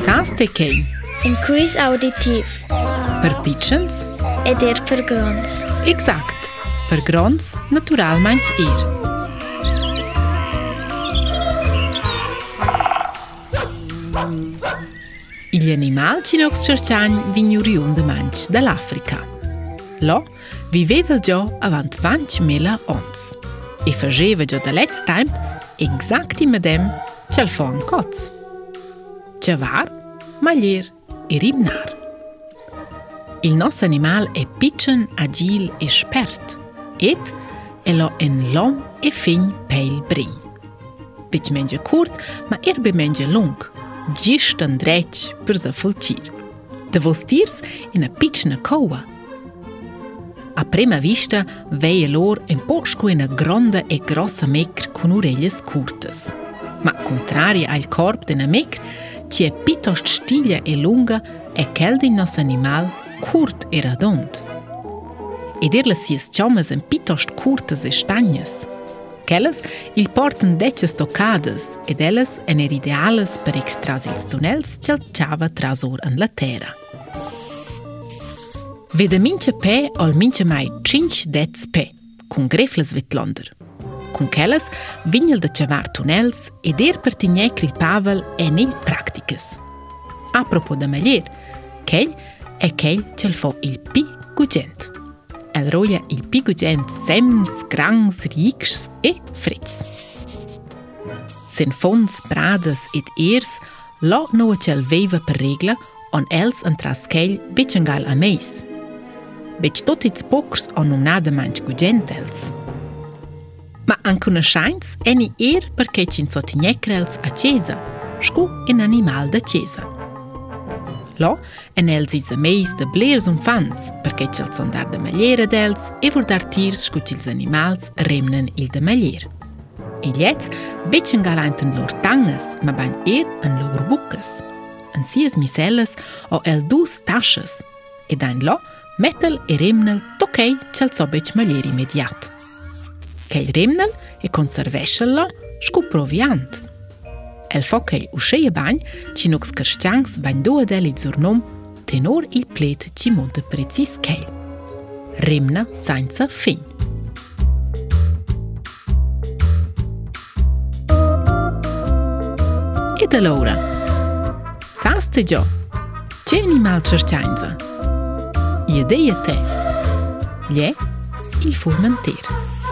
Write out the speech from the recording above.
Sans të kej Inkuis auditiv Për pichens E dir për grons Exakt Për grons natural manç ir Ili animal që në kësë qërqanj vi një rion dhe manç dhe l'Afrika Lo, vi vevel gjo avant vanç mela onc E fërgjeve gjo dhe let's time Exakti me dem qëllë fonë kocë. Cevar, Maglier e Ribnar. O nosso animal é pichen, agil e spert. e ele é um long e fin peil brin. Beetje curto, mas ma erbe menge long. Gist en dreit per se fulcir. De vostiers in a piccina coa. A prima vista veio lor em posco in a grande e grossa mecr con orelles curtas. mas contraria ao corpo de una mecr, që e pitost shtilje e lunga e keldi nosso animal curto e redondo. E chamas qomëzën pitost curtas e shtanjës. Kelles il portam deqës tocadës ed elles en er ideales per ex transitionels qëll qava trasur en la terra. Vede minche pe ol minche mai cinch dez pe, cun grefles vitlander. Cun quellas vignel da chavar tunels ed er pertignè cripavel en in practicas. A propos da meglier, ch'egl è cel fo il pi gugent. El roia il pi gugent semns, grangs, rics e frits. Sen fons, prades ed ers, lo noa cel veiva per regla on els entras ch'egl bicengal ameis. meis. Bec tot its pocs on un nada manch gugent els. anë kënë shajnës e një erë për keqin sot një krelës a qeza, shku e në animal dhe qeza. Lo, e në elë zizë me dhe blerë zënë fanës, për keqë të sëndar dhe me ljerë edhe e vërë dhe artirë shku të zënë një malës il dhe me ljerë. E ljecë, beqë nga rajnë të në lorë tangës, më banë erë në lorë bukës. Në siës esë miselës, o eldus tashës, e da në lo, metëll e rëmënën të kejë që lëso beqë me imediatës kej rimnen e konserveshello shku proviant. El fokej u sheje banj, qi nuk s'kërshtjangs banj duhe dhe li zurnum, tenor il plet qi mund të precis kej. Rimna sajnëca finj. E të lora, sa s'te gjo, që e një malë qërqajnëza? Jede jete, lje il furmentir. Jede jete,